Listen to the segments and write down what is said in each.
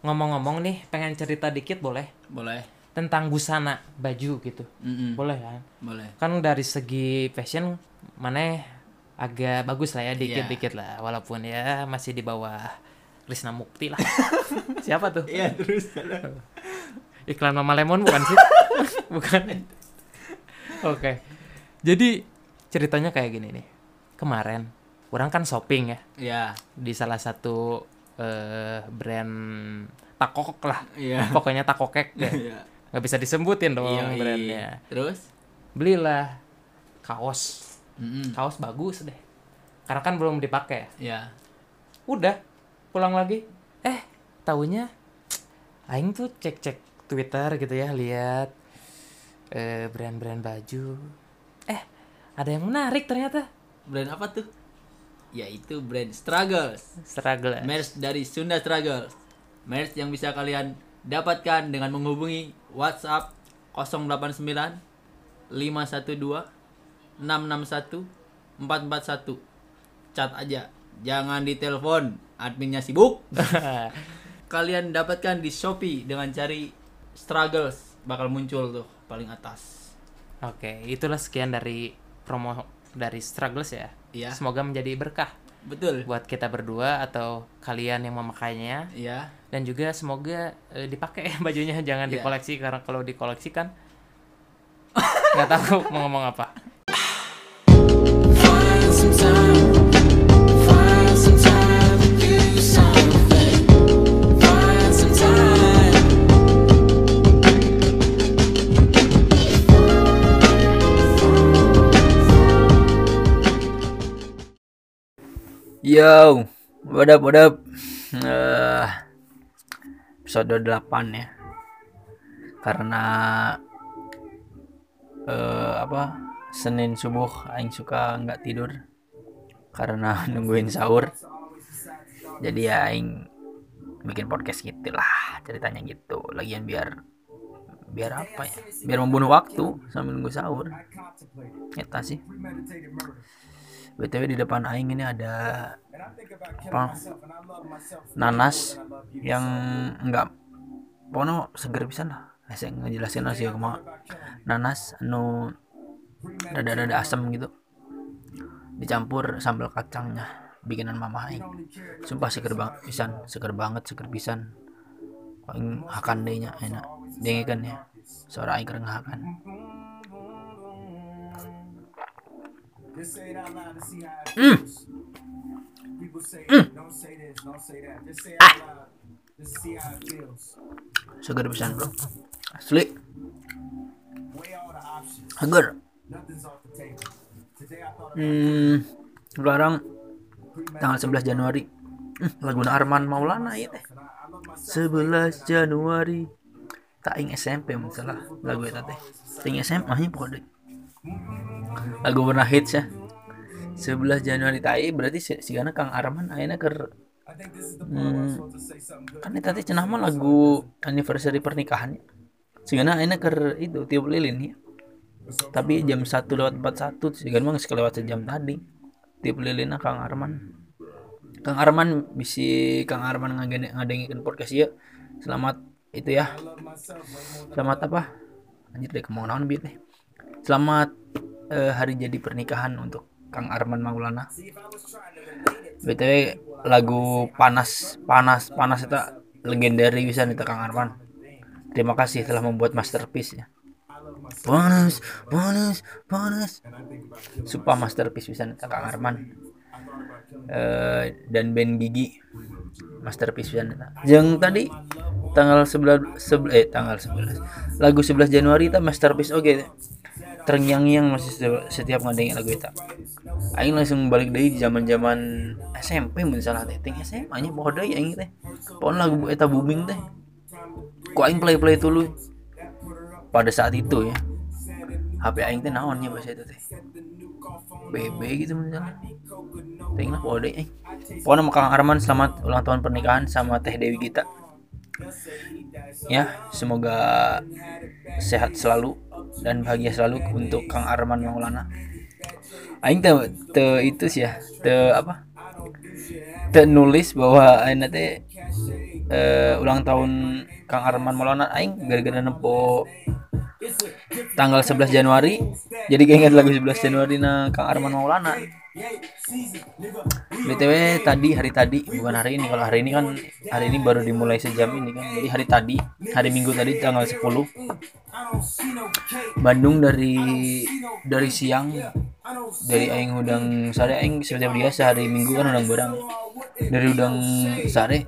ngomong-ngomong nih pengen cerita dikit boleh? Boleh. tentang busana baju gitu. Mm-mm. boleh kan? Boleh. kan dari segi fashion mana agak bagus lah ya dikit-dikit lah. Walaupun ya masih di bawah Krisna Mukti lah. Siapa tuh? Iya, terus. iklan Mama Lemon bukan sih? Bukan. Oke. Jadi ceritanya kayak gini nih. Kemarin orang kan shopping ya. Iya. di salah satu eh, brand takokok lah Iya. pokoknya takokek deh Iya. nggak bisa disebutin dong Iya, brandnya Terus? belilah kaos Mm-mm. kaos bagus deh karena kan belum dipakai ya. Udah pulang lagi eh taunya aing tuh cek cek twitter gitu ya lihat eh, brand-brand baju eh ada yang menarik ternyata Brand apa tuh? Yaitu brand Struggles. struggle Merch dari Sunda Struggles. Merch yang bisa kalian dapatkan dengan menghubungi WhatsApp 089 512 661 441. Chat aja. Jangan ditelepon, adminnya sibuk. Kalian dapatkan di Shopee dengan cari Struggles bakal muncul tuh paling atas. oke itulah sekian dari promo dari struggles ya Iya. semoga menjadi berkah Betul. buat kita berdua atau kalian yang memakainya Iya. dan juga semoga eh, dipakai ya bajunya jangan Iya. dikoleksi karena kalau dikoleksi kan nggak tahu mau ngomong apa Yo, what up, what up? Eh, episode 8 ya. Karena eh apa? Senin subuh aing suka nggak tidur karena nungguin sahur. Jadi ya aing bikin podcast gitu lah, ceritanya gitu. Lagian biar biar apa ya? Biar membunuh waktu sambil nunggu sahur. Eta sih. BTW di depan aing ini ada apa? Nanas yang enggak pokoknya seger pisan lah. Saya ngejelasin sih kuma nanas anu rada-rada asam gitu. Dicampur sambal kacangnya bikinan mama aing. Sumpah seger banget pisan, seger banget, seger pisan. Aing hakan deh nya enak. Dengekeun ya. Suara aing keur ngahakan. Mm. Mm. Ah. Seger pisan, Bro. Asli. Seger. Hmm, sekarang tanggal 11 Januari. Hmm, lagu Arman Maulana ya teh. 11 Januari. Tak ing SMP masalah lagu eta teh. Ting SMA nya pokoknya. Lagu pernah hits ya. 11 Januari tai berarti si, si Kang Arman ayeuna keur hmm, kan eta teh cenah mah lagu anniversary pernikahannya. Sigana ayeuna keur itu tiup lilin ya. Tapi jam 1 lewat 41 sigana mah kelewat sejam tadi. Tiup lilinna Kang Arman. Kang Arman bisi Kang Arman ngagene ngadengikeun podcast ieu. Selamat itu ya. Selamat apa? Anjir deh kemau naon bieu teh. Selamat eh, hari jadi pernikahan untuk Kang Arman Maulana. BTW lagu panas panas panas itu legendary bisa nih Kang Arman. Terima kasih telah membuat masterpiece ya. Panas, panas, panas. Sumpah masterpiece bisa nih Kang Arman. Eh, dan band Gigi masterpiece bisa nih. Yang tadi tanggal 11 sebel- eh tanggal 11 lagu 11 Januari itu masterpiece oke terngiang-ngiang masih setiap, ngadengin lagu itu aing langsung balik dari zaman-zaman SMP mun salah teh. Ting SMA nya poho deui aing teh. Pokoknya lagu eta booming teh. Ku aing play-play dulu pada saat itu ya. HP aing teh naon nya bahasa itu teh. BB gitu misalnya ting lah poho deui aing. Pokoknya sama Kang Arman selamat ulang tahun pernikahan sama Teh Dewi Gita. Ya semoga sehat selalu dan bahagia selalu untuk Kang Arman Maulana. Aing teh te itu sih ya te apa? Te nulis bahwa aing teh eh, ulang tahun Kang Arman Maulana aing gara-gara nempo tanggal 11 Januari. Jadi keinget lagu 11 Januari na Kang Arman Maulana BTW tadi hari tadi bukan hari ini. Kalau hari ini kan hari ini baru dimulai sejam ini kan. Jadi hari tadi hari Minggu tadi tanggal 10 Bandung dari dari siang dari aing udang sare. Aing seperti biasa hari Minggu kan udang barang. Dari udang sare.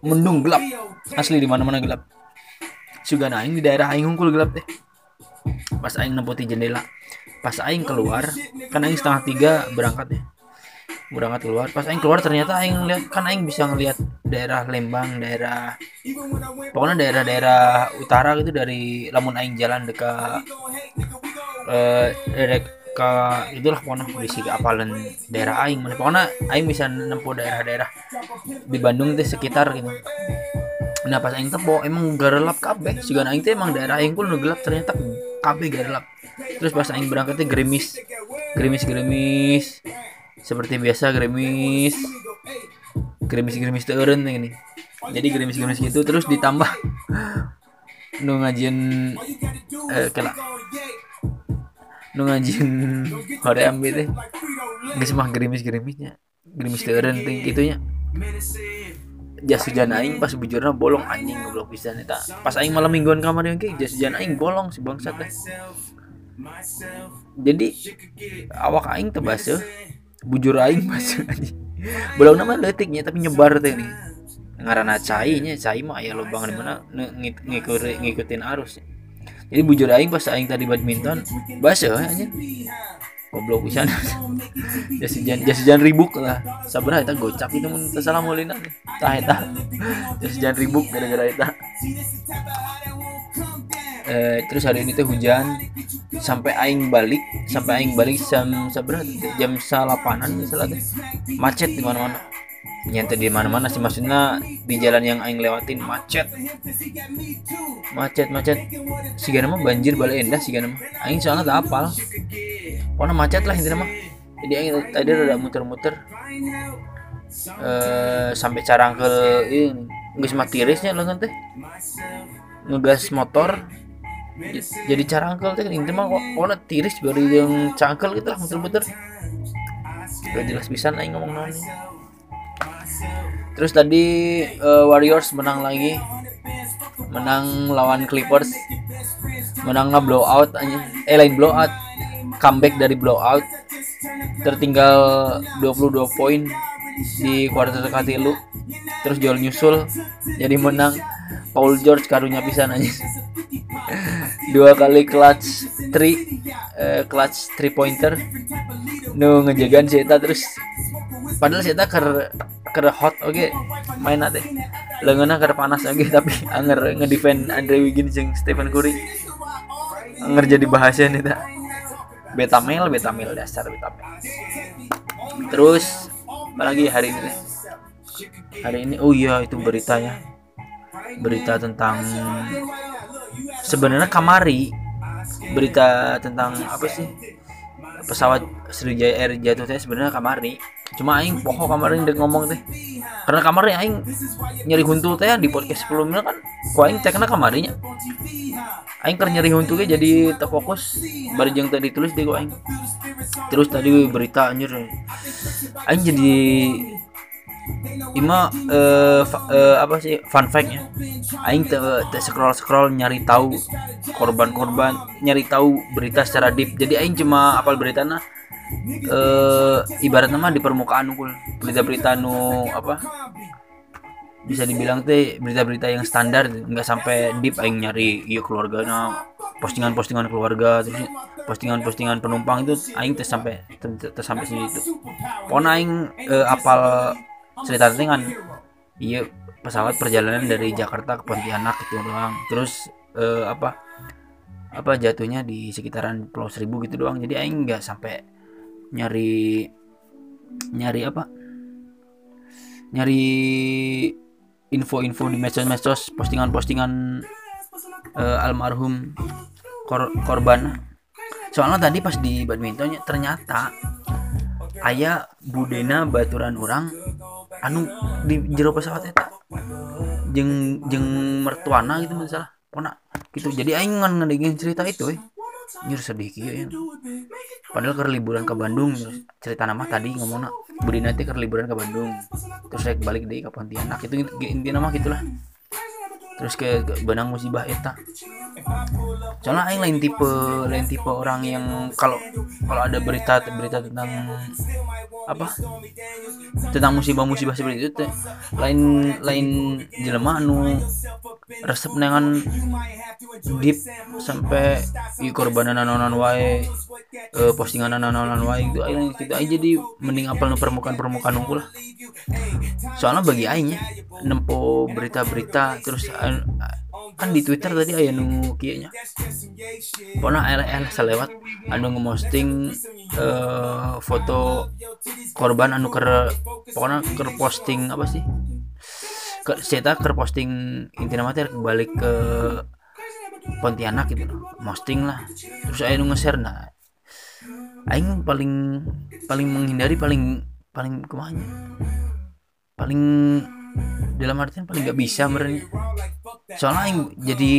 Mendung gelap. Asli di mana-mana gelap. Juga aing di daerah aing hungkul gelap deh. Pas aing nempoti jendela pas aing keluar kan aing setengah tiga berangkat ya. Berangkat keluar. Pas aing keluar ternyata aing lihat kan aing bisa ngelihat daerah Lembang daerah pokoknya daerah-daerah utara gitu dari lamun aing jalan dekat eh daerah ke itulah pokoknya bisa apalan daerah aing. Mana pokoknya aing bisa nempuh daerah-daerah di Bandung itu sekitar gitu. Nah pas aing tepo emang garelap kabeh. Juga aing teh emang daerah aing pun nu gelap ternyata kabeh garelap terus pas aing berangkatnya gerimis gerimis. Gerimis seperti biasa gerimis. Gerimis gerimis teureun ini. Jadi gerimis gerimis gitu terus ditambah nu ngajin eh kela nu ngajin hoream teh. Geus mah gerimis gerimisnya gerimis teureun ting gitunya. Jas hujan aing pas bujurna bolong anjing goblok pisan eta. Pas aing malam mingguan kamar yang jas hujan aing bolong si bangsat teh jadi awak aing teu baseuh bujur aing anjing. Bolong nama leutiknya tapi nyebar teh nih ngaranna cai nya cai mah aya lubang di mana ngikutin ngikutin arus. Jadi bujur aing pas aing tadi badminton baseuh anjing. Goblok pisan. Jas hujan jas hujan ribuk lah. Sabaraha eta gocap itu mun salah mulina tah eta. Jas hujan ribuk gara-gara eta eh, terus hari ini tuh hujan. Sampai aing balik sampai aing balik jam teh? jam salapanan misalnya macet di mana-mana. Nyantai di mana-mana sih maksudnya di jalan yang aing lewatin macet. Macet macet. Si mah banjir balik endah si mah. Aing soalnya tak apal pokoknya macet lah intinya mah. Jadi aing tadi udah muter-muter. Eh sampai carangkel ini nggak mah tirisnya lengan teh. Ngegas motor jadi carangkel teh intinya mah kok pokoknya tiris baru yang cangkel gitu lah muter-muter gak jelas bisa aing ngomong naon terus tadi eh, Warriors menang lagi. Menang lawan Clippers. Menang nge blowout aja eh lain blowout. Comeback dari blowout. Tertinggal 22 poin di kuarter katilu terus jual nyusul jadi menang. Paul George karunya pisan aja dua kali clutch three eh, clutch three pointer. Nu ngejagaan si Eta terus. Padahal si Eta ker ker hot oke. Main teh lengannya ker panas oke tapi anger ngedefend Andre Wiggins jeung Stephen Curry. Anger jadi bahasa nih ta betamel betamel dasar betamel terus apalagi hari ini. Teh? hari ini oh iya itu beritanya berita tentang sebenarnya kamari. Berita tentang apa sih? Pesawat Sriwijaya Air jatuh teh sebenarnya kamari. Cuma aing poho kemarin dek ngomong teh. Karena kamarnya aing nyeri huntu teh di podcast sebelumnya kan ku aing cekna kamarinya. Aing keur nyeri huntu ge jadi terfokus. Bari jeung tadi tulis deh ku aing terus tadi berita anjir aing jadi Ima fa- eh, apa sih fun fact-nya? Aing te, te scroll scroll nyari tahu korban-korban, nyari tahu berita secara deep. Jadi aing cuma apal beritana eh ibaratnya mah di permukaan unggul. Berita-berita nu apa? Bisa dibilang teh berita-berita yang standar nggak sampai deep aing nyari iya keluarganya postingan-postingan keluarga terus postingan-postingan penumpang itu aing teh sampai teh sampai situ. Pokoknya aing eh, apal cerita dengan iya pesawat perjalanan dari Jakarta ke Pontianak itu doang. Terus eh, apa apa jatuhnya di sekitaran Pulau Seribu gitu doang. Jadi aing nggak sampai nyari nyari apa? Nyari info-info di medsos-medsos postingan-postingan eh, almarhum kor- korban. Soalnya tadi pas di badmintonnya ternyata ayah budena baturan orang anu di jero pesawat eta jeng jeng mertuana gitu misalnya pona gitu. Jadi aing ngan cerita itu eh nyur sedih kieu ya padahal ke liburan ke Bandung cerita nama tadi ngomongna budi nanti ke liburan ke Bandung. Terus saya balik deh ke Pontianak itu intinya nama gitulah terus ke, ke benang musibah eta. Soalnya aing lain tipe lain tipe orang yang kalau kalau ada berita berita tentang apa? Tentang musibah-musibah seperti itu teh lain lain jelema anu resep nengan deep sampai i korbanan nanonan wae eh, postingan nanonan wae gitu. Aing kita aja jadi mending apal nu permukaan permukaan unggul lah. Soalnya bagi aing ya nempo berita-berita terus eh, kan di Twitter tadi aya nu kieu nya. Pokoknya eleh eleh salewat anu ngeposting eh, foto korban anu ker pokoknya ker posting apa sih? Ke saya ker posting intinya mah teh balik ke Pontianak gitu. Posting lah. Terus nu nge-share. Nah aing paling paling menghindari paling paling ke mana paling dalam artian paling gak bisa merenya soalnya aing jadi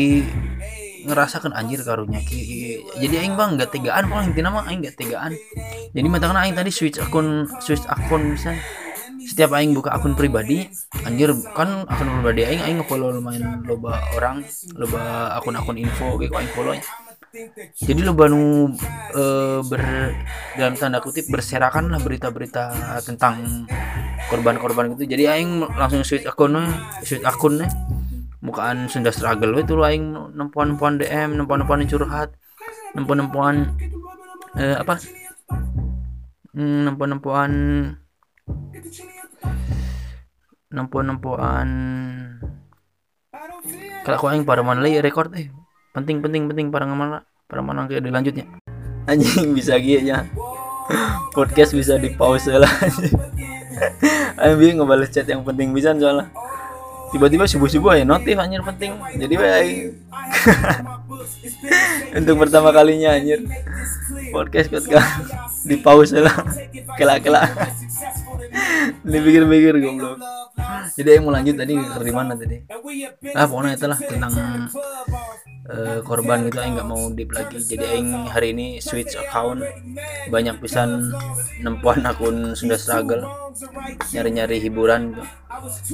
ngerasakan anjir karunya jadi aing bang gak tegaan paling intinya mah aing gak tegaan. Jadi matakan aing tadi switch akun switch akun bisa setiap aing buka akun pribadi anjir kan akun pribadi aing aing nge-follow lumayan loba orang loba akun-akun info gitu aing follow jadi loba nu eh, ber dalam tanda kutip berserakan lah berita-berita tentang korban-korban gitu. Jadi aing langsung switch akunnya switch akunnya bukaan Sunda struggle itu lo aing nempuan-nempuan DM nempuan-nempuan curhat nempuan-nempuan eh, apa? Hmm, nempuan-nempuan nempuan-nempuan kalau aku aing para mana record eh penting penting penting. Para mana para mana kayak dilanjutnya anjing bisa gitu ya. Podcast bisa di pause lah. Bingung ngebales chat yang penting bisa soalnya. Tiba-tiba subuh-subuh ya notif anjir penting. Jadi aing untuk pertama kalinya anjir. Podcast podcast di pause lah. Kelak-kelak. Dipikir-pikir goblok. Jadi yang mau lanjut tadi ke mana tadi? Ah pokoknya itulah tentang eh, korban gitu aing nggak mau deep lagi. Jadi aing hari ini switch account. Banyak pisan nempuan akun Sunda struggle. Nyari-nyari hiburan gitu.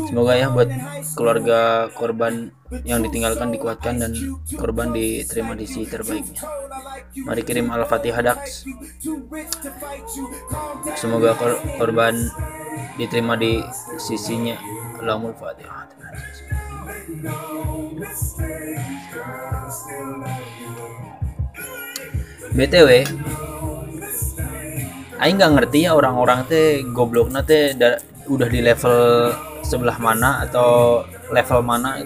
semoga ya buat keluarga korban yang ditinggalkan dikuatkan dan korban diterima di sisi terbaiknya. Mari kirim al-fatihah Dax. semoga kor- korban diterima di sisinya. Allahumma fatihah BTW Aing nggak ngerti ya orang-orang teh gobloknya teh da- udah di level sebelah mana atau level mana.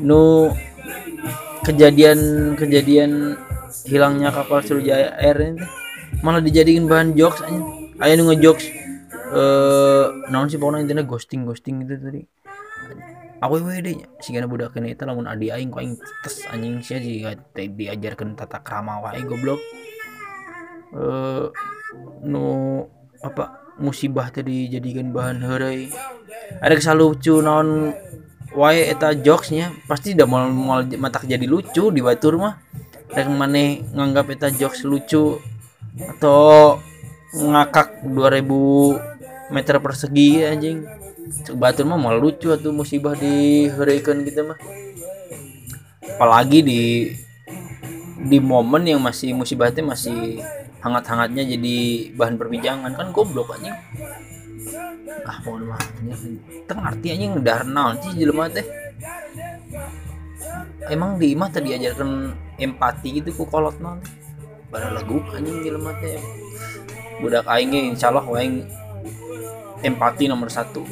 Nu kejadian kejadian hilangnya kapal Sriwijaya Air ini teh malah dijadiin bahan jokes aja aya nu ngejokes eh naon sih pokoknya intinya ghosting ghosting gitu tadi aku we deh gana budak kene itu lamun adi aing aing tes anjing sia jika teh diajarkan tata krama wae goblok. Eh nu apa musibah tadi dijadikan bahan heureuy ada kesal lucu naon wae eta jokesnya pasti udah mau mau matak jadi lucu di batur mah. Rek maneh nganggap eta jokes lucu atau ngakak 2000 meter persegi anjing batur mah mau lucu atau musibah di hurricane gitu mah. Apalagi di di momen yang masih musibahnya masih hangat-hangatnya jadi bahan perbincangan. Kan goblok anjing. Ah mohon maaf. Teng arti anjing dahar naon sih jelema teh? Emang di imah tadi diajarkan empati gitu ku kolot naon pada lagu anjing jelema teh. Budak aing ge insyaallah aing empati nomor satu.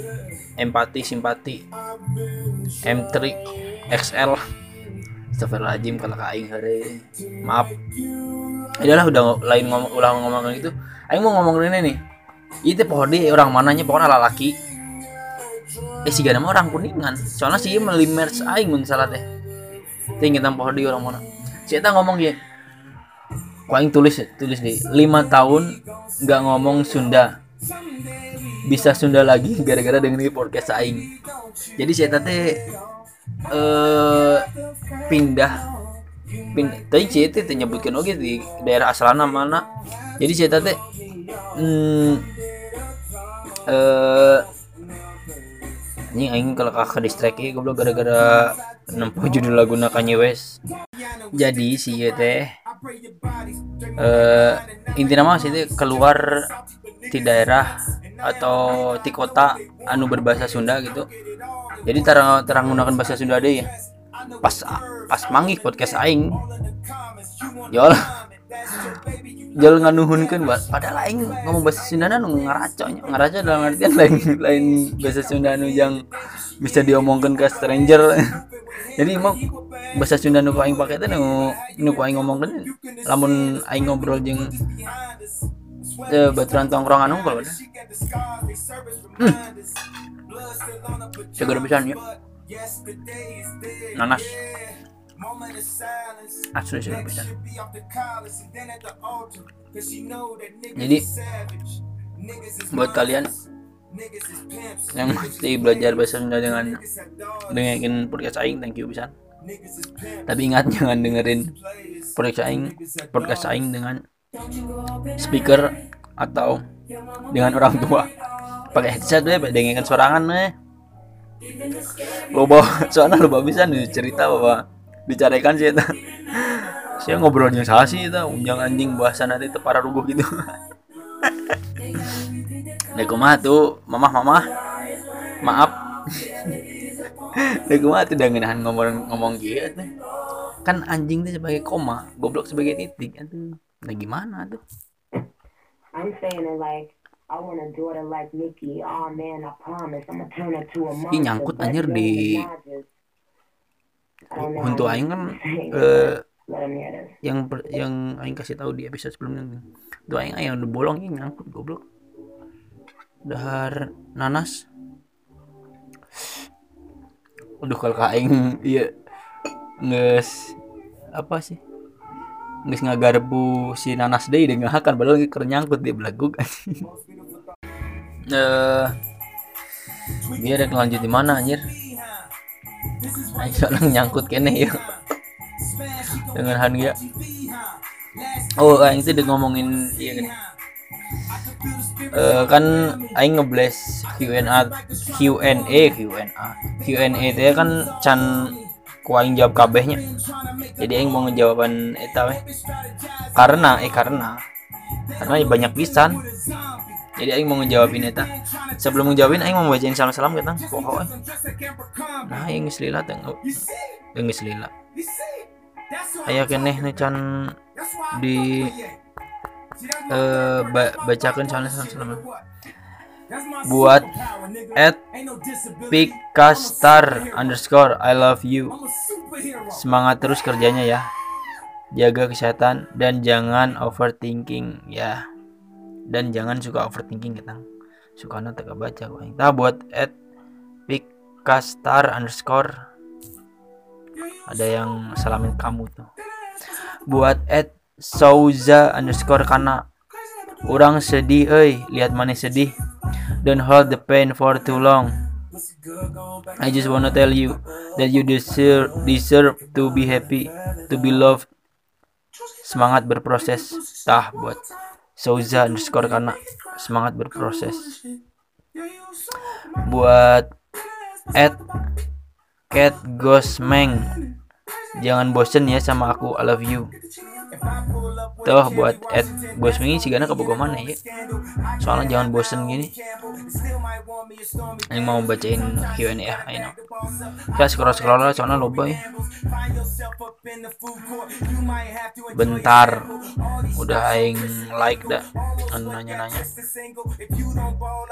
Empati simpati. M3 XL Astagfirullahaladzim kalau aing hari. Maaf. Adalah udah lain ngomong ulah ngomong gitu aing mau ngomong ini nih. Itu pohode orang mananya? Pokoknya lalaki eh si gana orang kuningan. Soalnya sih melimers aing mun salah teh. Tinggi tentang pohode orang mana? Si eta ngomong ya Kau aing tulis tulis di lima tahun nggak ngomong Sunda bisa Sunda lagi gara-gara dengerin podcast aing. Jadi saya teh eh pindah pindah. Tadi saya teh nyebutkan oke di daerah asalana mana. Jadi saya teh hmm, eh ini aing kakak distract ya goblok gara-gara nempuh judul lagu Kanye West. Jadi si teh eh intinya mah sih keluar di daerah atau di kota anu berbahasa Sunda gitu. Jadi terang terang menggunakan bahasa Sunda deh ya pas pas manggih podcast aing. Jol jol nganuhunkeun buat padahal aing ngomong bahasa Sunda nu ngaraco ngaraco dalam artian lain lain bahasa Sunda nu yang bisa diomongkan ke stranger jadi emang bahasa Sunda nu aing pakai teh nu nu aing ngomongkeun lamun aing ngobrol jeung eh baturan tongkrongan unggul udah hmm. segera bisa ya nanas. Asli segera bisa jadi buat kalian yang masih belajar bahasa Sunda dengan dengerin podcast aing. Thank you bisa tapi ingat jangan dengerin podcast aing podcast aing dengan speaker atau dengan orang tua. Pakai headset deh dengerin sorangan deh loba soalnya loba bisa nih cerita bahwa bicarakan sih saya ngobrolnya salah sih itu unjang anjing bahasa nanti itu para ruguh gitu Nek kumaha tuh mamah mamah. Maaf. Nek kumaha tuh udah ngenahan ngomong ngomong gitu. Kan anjing tuh sebagai koma goblok sebagai titik. Aduh nah gimana tuh? I'm saying it like I want a daughter like Nikki. Oh man, I promise. I'm gonna turn her to a monster. Ih, nyangkut anjir di- untuk aing kan eh, this. yang per- yang aing kasih tahu di episode sebelumnya. Itu aing aing udah bolong ini nyangkut goblok. Dahar nanas. Aduh kalau ka aing iya nges apa sih? Nges ngagarbu si nanas deh dengan akan padahal lagi keur nyangkut dia belaguk. Eh biar rek lanjut di mana anjir? Aing soalnya nyangkut kene ya dengan Hania. Oh aing itu udah ngomongin iya gini Eh, kan aing ngebles Q&A Q&A Q&A Q&A itu kan can ku aing jawab kabehnya. Jadi aing mau ngejawaban eta karena eh karena. Karena banyak pisan jadi aing mau ngejawabin eta. Sebelum ngejawabin aing mau bacain salam-salam kita pokoknya. Nah aing geus lila teh Yang geus lila. Aya keneh di eh ba bacakan soalnya salam-salam. Buat at pikastar underscore I love you. Semangat terus kerjanya ya. Jaga kesehatan dan jangan overthinking ya dan jangan suka overthinking kita suka nanti tak baca kita buat at pikastar underscore. Ada yang salamin kamu tuh. Buat at Souza underscore karena orang sedih euy. Lihat mana sedih. Don't hold the pain for too long. I just wanna tell you that you deserve deserve to be happy to be loved. Semangat berproses. Tah buat Souza underscore karena semangat berproses. Buat at Cat Gosmeng. Jangan bosen ya sama aku. I love you tuh buat at Gosmeng ini sigana kebogo mana ya? Soalnya jangan bosen gini. Ini mau bacain Q&A ya ayo ya scroll scroll lah soalnya loba ya. Bentar. Udah aing like dah. Anu nanya nanya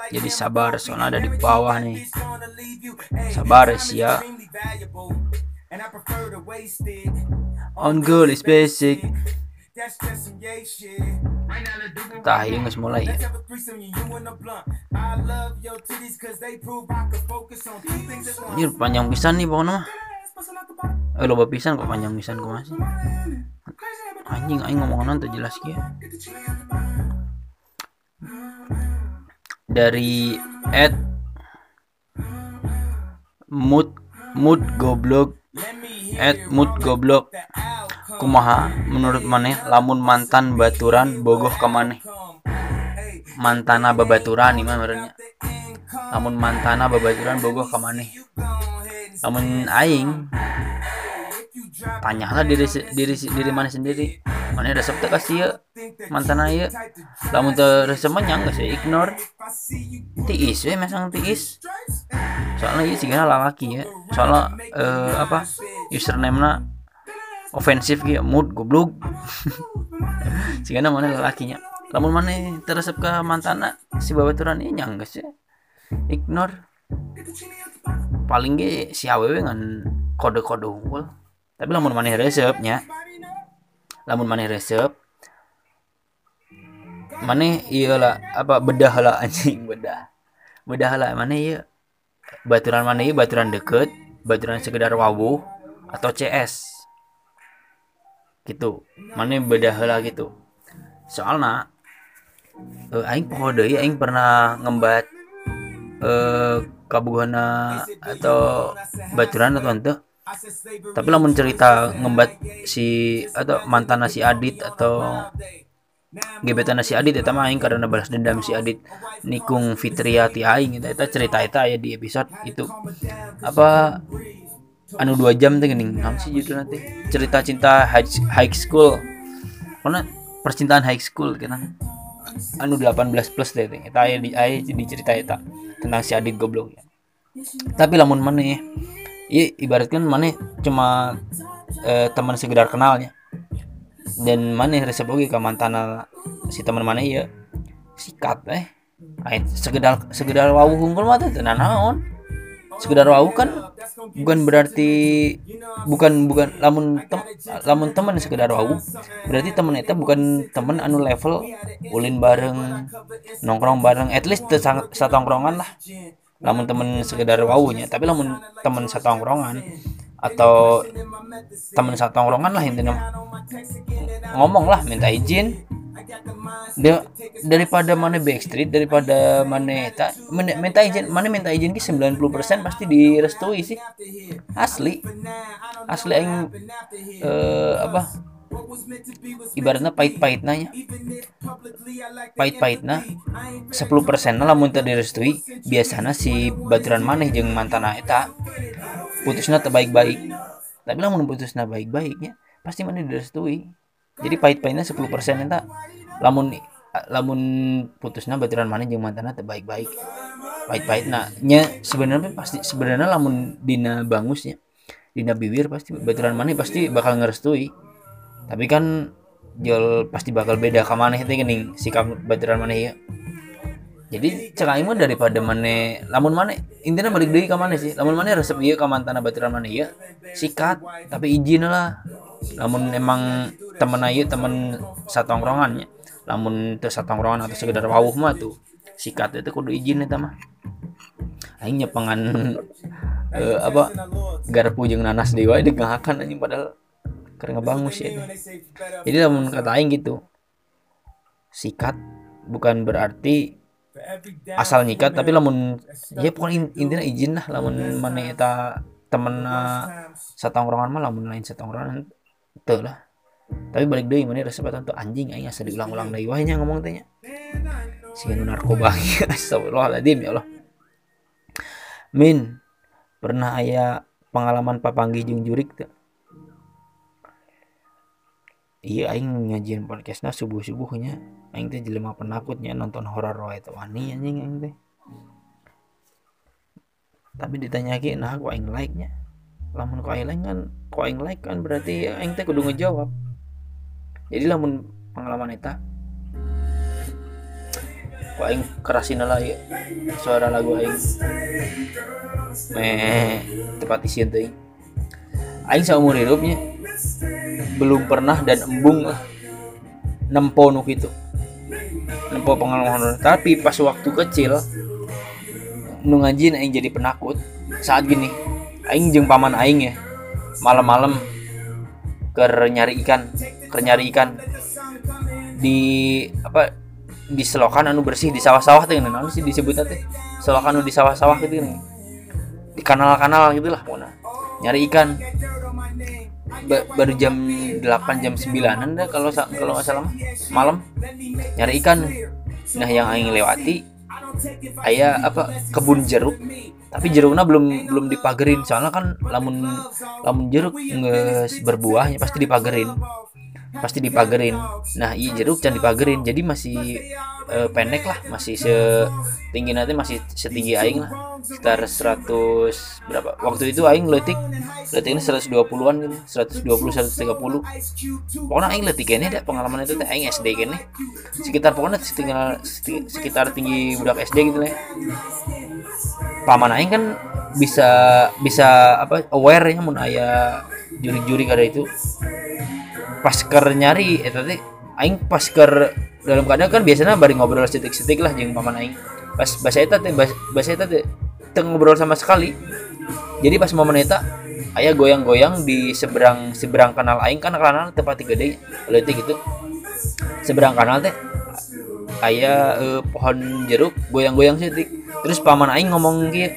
jadi sabar soalnya ada di bawah nih. Sabar ya on goal is basic. tah ini nggak mulai ya Anjir panjang pisan nih pokoknya mah. Eh loba pisan kok panjang pisan kok masih Anjing aing ngomong nanti jelas ya dari at mood mood goblok mood goblok. Kumaha menurut maneh lamun mantan baturan bogoh ke mantana babaturan nih mah merenya lamun mantana babaturan bogoh ke maneh? Lamun aing tanyalah diri diri diri mana sendiri. Mana resep teh kasih ya? Mantan aya lamun teu resep mah nya geus ignore. Tiis we mesang tiis. Soalnya ieu sigana lalaki ya. Soalnya eh, apa username na ofensif gitu mood goblok. Sigana mana lalakinya lamun mana teresep ke mantana si babaturan ini geus ya. Ignore. Paling ge si awewe ngan kode-kode unggul tapi lamun maneh resepnya lamun maneh resep maneh iya lah apa bedah lah anjing bedah. Bedah lah maneh iya baturan maneh iya baturan deket baturan sekedar wawuh atau CS gitu. Maneh bedah lah gitu. Soalnya eh, aing poho deui aing pernah ngembat eh kabuhana atau baturan atau ente tapi lamun cerita ngembat si atau mantan si Adit atau gebetan si Adit eta mah aing karena balas dendam si Adit nikung Fitria ti aing eta eta cerita eta ya di episode itu. Apa anu dua jam geuning naon sih judulna teh? Cerita cinta high, high school. Karena percintaan high school kita anu 18 plus deh teh. Eta di aya di cerita eta tentang si Adit goblok. Ya tapi lamun maneh iya ibaratkan maneh cuma eh, teman sekedar kenalnya. Dan maneh resep oge ka mantana si teman maneh ya sikat eh. Ait, sekedar sekedar wawuh unggul mah teh naon? Sekedar wawuh kan bukan berarti bukan bukan lamun tem, lamun teman sekedar wawuh berarti temen eta bukan temen anu level ulin bareng nongkrong bareng at least satongkrongan lah lamun temen sekedar wawunya tapi lamun temen satongkrongan atau temen satongkrongan lah intinya. Ngomong lah minta izin. Dia daripada mana backstreet daripada mana men- minta izin mana minta izin ki 90% pasti direstui sih. Asli. Asli aing eh, apa ibaratnya pahit-pahitna nya pahit-pahitna 10% lah lamun teu direstui. Biasana si baturan maneh jeung mantana eta putusna teu baik-baik tapi lamun putusna baik-baiknya pasti maneh direstui. Jadi pahit-pahitna 10% eta. Lamun lamun putusna baturan maneh jeung mantana teu baik-baik pahit-pahitna nya sebenarnya pasti sebenarnya lamun dina bangusnya dina bibir pasti baturan maneh pasti bakal ngerestui tapi kan jual pasti bakal beda ka maneh teh geuning sikap baturan maneh ya jadi mah daripada maneh lamun maneh intinya balik deui ka maneh sih. Lamun maneh resep ieu ka mantana baturan maneh ya sikat tapi izin lah. Lamun emang temen ayu temen satongkrongannya lamun teu satongkrongan atau sekedar wawuh mah tuh sikat itu kudu izin eta mah. Aing nyepengan eh, apa garpu jeung nanas deui wae digahakan anjing padahal keur ngebangus ya. Ini. jadi lamun kata aing gitu. Sikat bukan berarti asal nyikat tapi lamun ya pokoknya in- intinya izin lah lamun mana eta temen satongkrongan mah lamun lain satongkrongan teu lah. Tapi balik deui mana resep eta tuh anjing aing asa diulang-ulang deui wae nya ngomong teh nya. Si narkoba. astagfirullahaladzim ya Allah. Min pernah aya pengalaman papanggih jeung jurik teu iya aing ngajian podcastna subuh subuhnya aing teh jelema penakutnya nonton horor wae teh wani anjing aing teh. Tapi ditanya lagi nah aku aing like nya lamun ku aing like kan ku aing like kan berarti aing teh kudu ngejawab. Jadi lamun pengalaman eta ku aing kerasin lah ya suara lagu aing. Meh tepat isian teh aing seumur hidupnya belum pernah dan embung nempo nu gitu nempo pengalaman tapi pas waktu kecil nu ngajin aing jadi penakut. Saat gini aing jeung paman aing ya malam-malam ker nyari ikan ker nyari ikan. Di apa di selokan anu bersih di sawah-sawah teh naon sih disebutnya teh? Selokan anu di sawah-sawah gitu nih di kanal-kanal gitulah pokoknya. Nyari ikan Ba- baru jam 8 jam 9an dah kalau kalau nggak salah malam. Nyari ikan. Nah yang aing lewati aya apa kebun jeruk. Tapi jeruknya belum belum dipagerin. Soalnya kan lamun lamun jeruk nges berbuahnya pasti dipagerin pasti dipagerin. Nah iya jeruk can dipagerin. Jadi masih eh, pendek lah masih setinggi nanti masih setinggi aing lah. Sekitar 100 berapa? Waktu itu aing letik letiknya 120-an gitu 120 130 pokoknya aing letik ini ada pengalaman itu aing SD kene. Sekitar pokoknya sekitar sekitar tinggi budak SD gitu ya. paman aing kan bisa bisa apa aware ya mun aya juri-juri kada itu pas ker nyari eta teh aing pas ker dalam keadaan kan biasanya bari ngobrol setik-setik lah jeung paman aing. Pas bahasa eta teh bahasa eta teh ngobrol sama sekali. Jadi pas momen eta aya goyang-goyang di seberang seberang kanal aing kan kanal tempat gede leutik gitu. Seberang kanal teh aya eh, pohon jeruk goyang-goyang setik terus paman aing ngomong kieu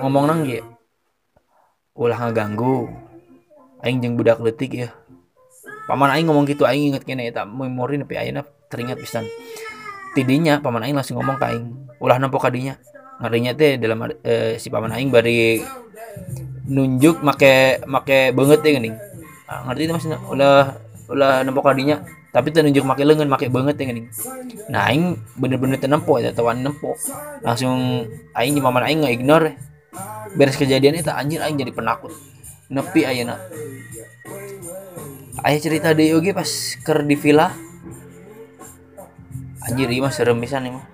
ngomong nang kieu ulah ngaganggu aing jeung budak leutik ya paman aing ngomong gitu aing inget kene eta memori nepi ayeuna teringat pisan. Tidinya paman aing langsung ngomong ka aing. Ulah nampo kadinya ngarinya teh dalam eh, si paman aing bari nunjuk make make banget ya geuning. Ah, ngerti itu maksudnya? Ulah ulah nampo kadinya tapi teu nunjuk make leungeun make banget ya geuning. Nah aing bener-bener teu nempo eta tawan nempo. Langsung aing di paman aing nge-ignore. Beres kejadian itu anjir aing jadi penakut nepi ayeuna. Aya cerita deui oge pas keur di villa. Anjir ieu mah serem pisan ieu mah.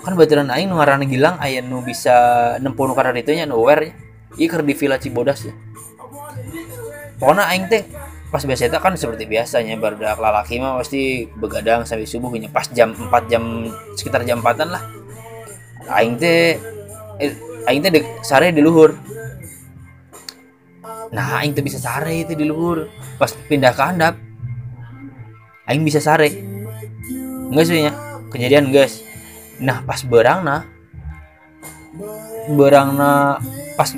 Kan baturan aing nu ngaranna Gilang aya nu bisa nempo nu karena itu nya nu aware ieu keur di villa Cibodas ya pokoknya aing teh pas biasa eta kan seperti biasanya barudak lalaki mah pasti begadang sampai subuh nya. Pas jam 4 jam sekitar jam 4-an lah. Aing teh eh, aing teh sare di luhur nah aing teh bisa sare itu di luhur. Pas pindah ke handap aing bisa sare. Enggak sih nya kejadian guys nah pas berangna berangna pas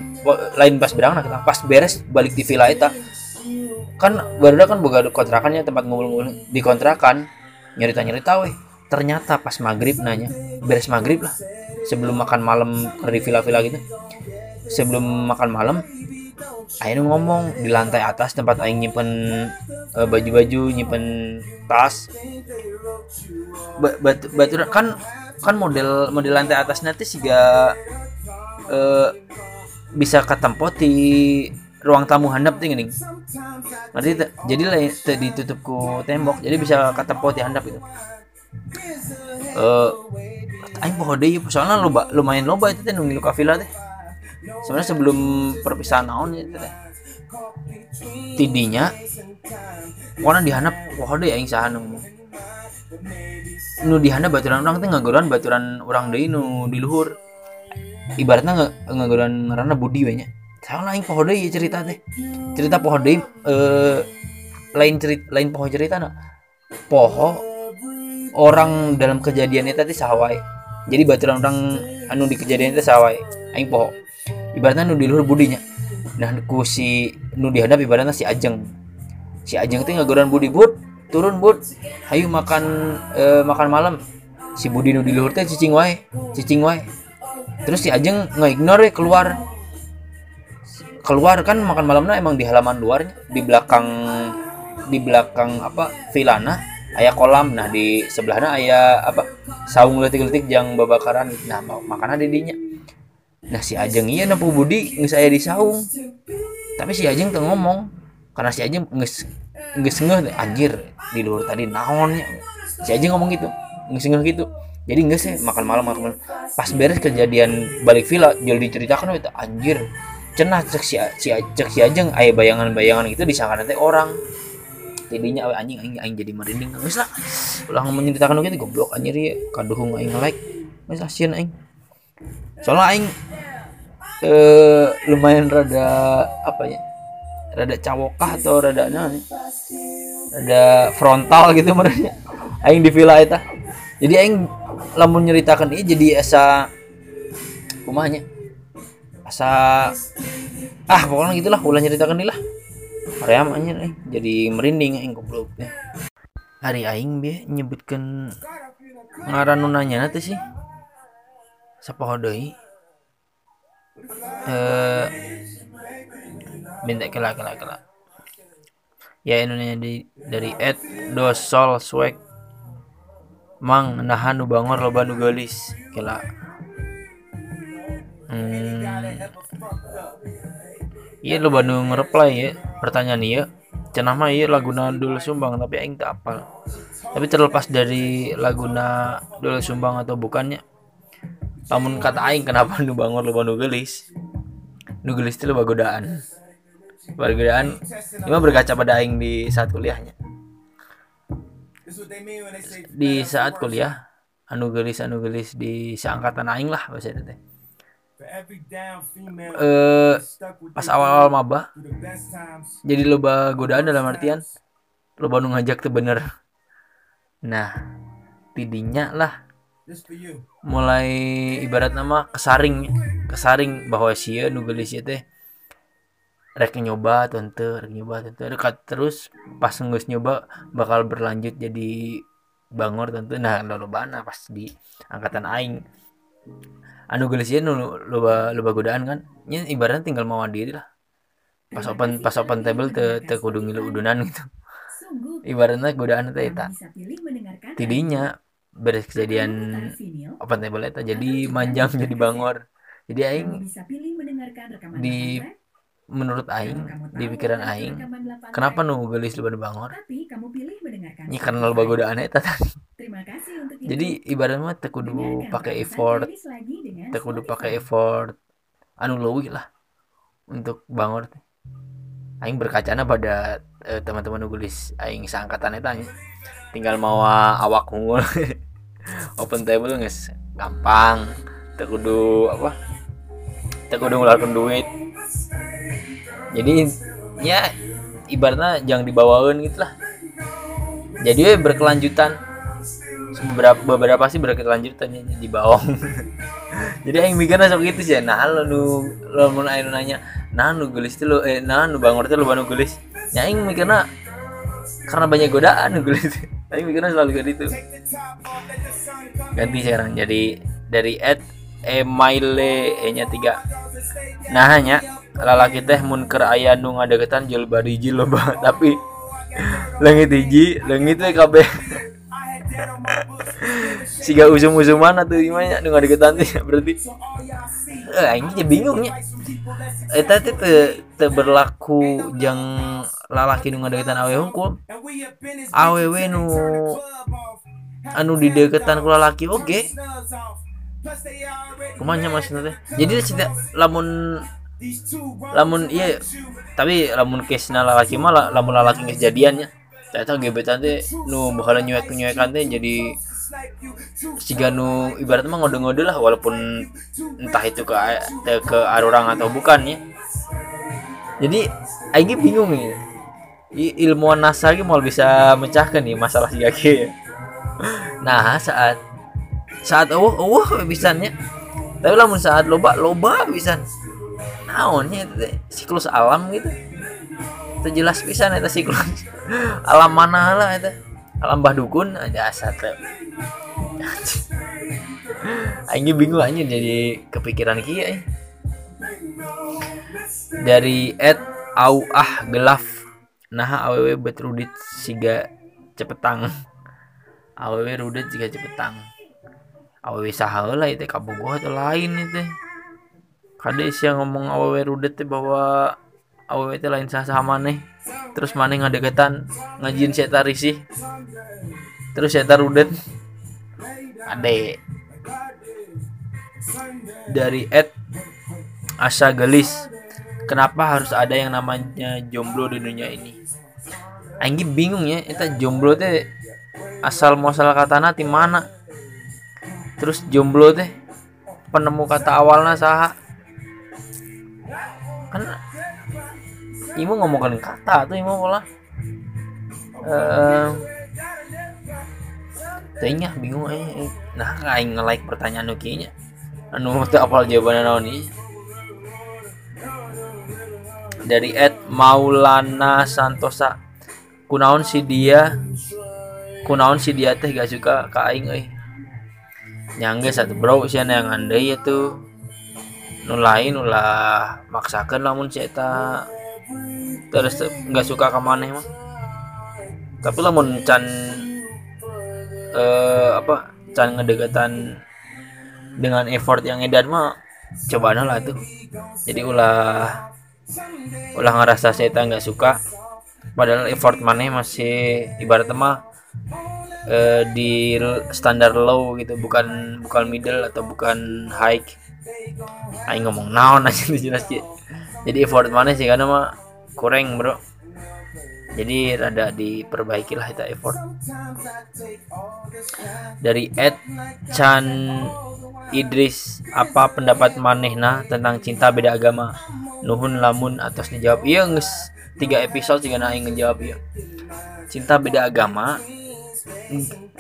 lain pas berangna kita pas beres balik di villa eta. Kan baru kan boga kontrakannya tempat ngumpul-ngumpul di kontrakan. Nyerita-nyerita weh. Ternyata pas maghrib nanya beres maghrib lah. Sebelum makan malam di villa-villa gitu. Sebelum makan malam Aing ngomong di lantai atas tempat Aing nyimpen eh, baju-baju nyimpen tas. Ba batu, kan kan model model lantai atas nanti siga eh, bisa ketempo di ruang tamu handap tuh gini. Teu? jadi lah ditutup ku tembok jadi bisa ketempo di handap gitu. Eh aing poho deui soalnya loba lumayan loba itu teh nu ngilu ka villa teh sebenarnya sebelum perpisahan naon ya teh. Tidinya pokoknya di handap poho deui aing saha nu ngomong nu di handap baturan orang teh ngagoran baturan orang deui nu di luhur. Ibaratnya nge ngagoran ngaranna budi nya. Salah aing poho deui cerita teh. Cerita poho deui eh lain cerita lain poho cerita na. Poho orang dalam kejadian itu tadi sawai jadi baturan orang anu di kejadian itu sawai aing poho ibaratnya nu di luhur budinya. Nah ku si nu dihadap ibaratnya si ajeng. Si ajeng teh ngagoran budi bud turun bud. Hayu makan eh, makan malam. Si budi nu di luhur teh cicing wae cicing wae. Terus si ajeng nge-ignore we, keluar. Keluar kan makan malamnya emang di halaman luar di belakang di belakang apa vilana ayah kolam. Nah di sebelahnya ayah apa saung letik-letik jang babakaran. Nah ma- makanan di dinya nah si ajeng iya nempuh budi nggak saya di saung. Tapi si ajeng tuh ngomong karena si ajeng nges nges ngeh anjir di luar tadi naonnya si ajeng ngomong gitu nges ngeh gitu. Jadi nggak sih makan malam makan malam. Pas beres kejadian balik villa jual diceritakan itu anjir cenah cek si, si cek si ajeng aya bayangan-bayangan gitu disangka nanti orang. Tidinya we anjing aing aing jadi merinding. Geus lah ulah menceritakan gitu goblok anjir ya kaduhung aing like. Geus asieun aing soalnya aing eh lumayan rada apa ya rada cawokah atau rada ya, rada frontal gitu merenya aing di villa eta. Jadi aing lamun nyeritakan ini jadi asa kumanya asa ah pokoknya gitulah ulah nyeritakan ini lah. Aream anjir aing jadi merinding aing goblok hari aing be nyebutkan ngaran nunanya nanti sih siapa deui eh minta kela kela kela ya Indonesia di dari Ed Dosol Swag. Mang nahan nu bangor loba nu geulis kela hmm. Iya loba nu nge-reply ya. Pertanyaan iya. Cenah mah iya laguna Dul Sumbang tapi aing tak apal tapi terlepas dari laguna Dul Sumbang atau bukannya namun kata aing kenapa nu bangor loba nu geulis nu geulis itu loba godaan loba godaan ini berkaca pada aing di saat kuliahnya. Di saat kuliah anu gelis anu gelis di seangkatan aing lah bahasa itu teh. Eh pas awal-awal maba jadi loba godaan dalam artian loba nu ngajak tuh bener. Nah tidinya lah mulai ibarat nama kesaring kesaring bahwa sia nu gelis teh rek nyoba tante rek nyoba tante. Dekat terus pas ngeus nyoba bakal berlanjut jadi bangor tentu nah lolobana pas di angkatan aing. Anu ieu nu loba loba godaan kan? Nya ibaratnya tinggal mawa diri lah. Pas open pas open table teu kudu ngilu udunan gitu. Ibaratnya godaan teh eta. Tidinya beres kejadian open table eta jadi manjang jadi bangor. Jadi aing di menurut aing di pikiran aing kenapa nu gelis lu bangor? Ini karena loba godaan eta tadi. Jadi ibaratnya mah teu kudu pakai effort. teu kudu pakai effort. Anu leuwih lah untuk bangor teh. Aing berkacana pada eh, teman-teman nu gelis aing seangkatan eta nya. tinggal mawa awak unggul open table geus gampang. Teu kudu apa? Teu kudu ngeluarkeun duit. Jadi ya ibaratnya jangan dibawain gitu lah. Jadi we berkelanjutan. Beberapa beberapa sih berkelanjutan ya di bawah. Jadi yang mikirnya sok gitu sih nah lo nu lo mau nanya nanya nah nu gelis tuh lo eh nah nu bangor tuh lo banu gelis. Ya yang mikirnya karena banyak godaan nu gelis tapi mikirnya selalu kayak gitu. Ganti sekarang jadi dari Ed Emaile E nya tiga. Nah hanya lalaki teh mun keur aya nu ngadegetan jual bariji loba tapi leungit hiji leungit teh kabeh. Siga usum-usuman atuh gimana nu ngadegetan berarti eh aing jadi bingungnya eta teh teu teu berlaku jang lalaki nu ngadegetan awewe hungkul awewe nu anu di deketan ku lalaki oge kumanya maksudnya teh jadi tidak lamun lamun iya tapi lamun kesna lalaki mah la- lamun lalaki kejadiannya ternyata gebetan teh nu bakal nyuek nyuekan teh jadi siga nu ibarat mah ngode-ngode lah walaupun entah itu ke te- ke arurang atau bukan ya. Jadi aing bingung nih. I- ilmuwan NASA ge mau bisa mecahkan nih masalah si Gage nah saat saat eueuh eueuh pisannya tapi lamun saat loba loba pisan. Naonnya itu siklus alam gitu. Itu jelas pisan eta siklus alam mana lah itu alam bah dukun aja asa teh. Aing bingung aja jadi kepikiran kieu eh. Dari Ed Au ah gelaf nah awewe bet rudit siga cepetang. Awewe rudit siga cepetang. Awewe saha heula itu kabogoh atau lain itu kade sih ngomong awewe rudet teh bahwa awewe teh lain sah sama maneh terus maneh ngadeketan ngajin saya risih terus saya rudet ade. Dari Ed Asa Gelis. Kenapa harus ada yang namanya jomblo di dunia ini? Anggi bingung ya itu jomblo teh asal muasal katana ti mana? Terus jomblo teh penemu kata awalnya saha? Kan ibu ngomongin kata tuh ibu malah. Eh tanya bingung eh, eh. nah aing nge-like pertanyaan nu kieu nya anu teu apal jawabanna naon ieu dari Ed Maulana Santosa. Kunaon si dia? Kunaon si dia teh gak suka ka aing euy? Nyangge satu bro sih yang andai itu nu lain ulah maksakan lamun si eta terus nggak suka ke maneh mah tapi lamun can eh apa can ngedekatan dengan effort yang edan mah coba lah tuh. Jadi ulah ulah ngerasa saya nggak suka. Padahal effort maneh masih ibarat mah eh, di standar low gitu. Bukan bukan middle atau bukan high. Aing ngomong naon aja jelas. Jadi effort mana sih? Karena mah kurang bro. Jadi rada diperbaiki lah itu effort. Dari Ed Chan Idris apa pendapat manehna tentang cinta beda agama? Nuhun lamun atas dijawab iya nges. Tiga episode juga aing ngejawab iya. Cinta beda agama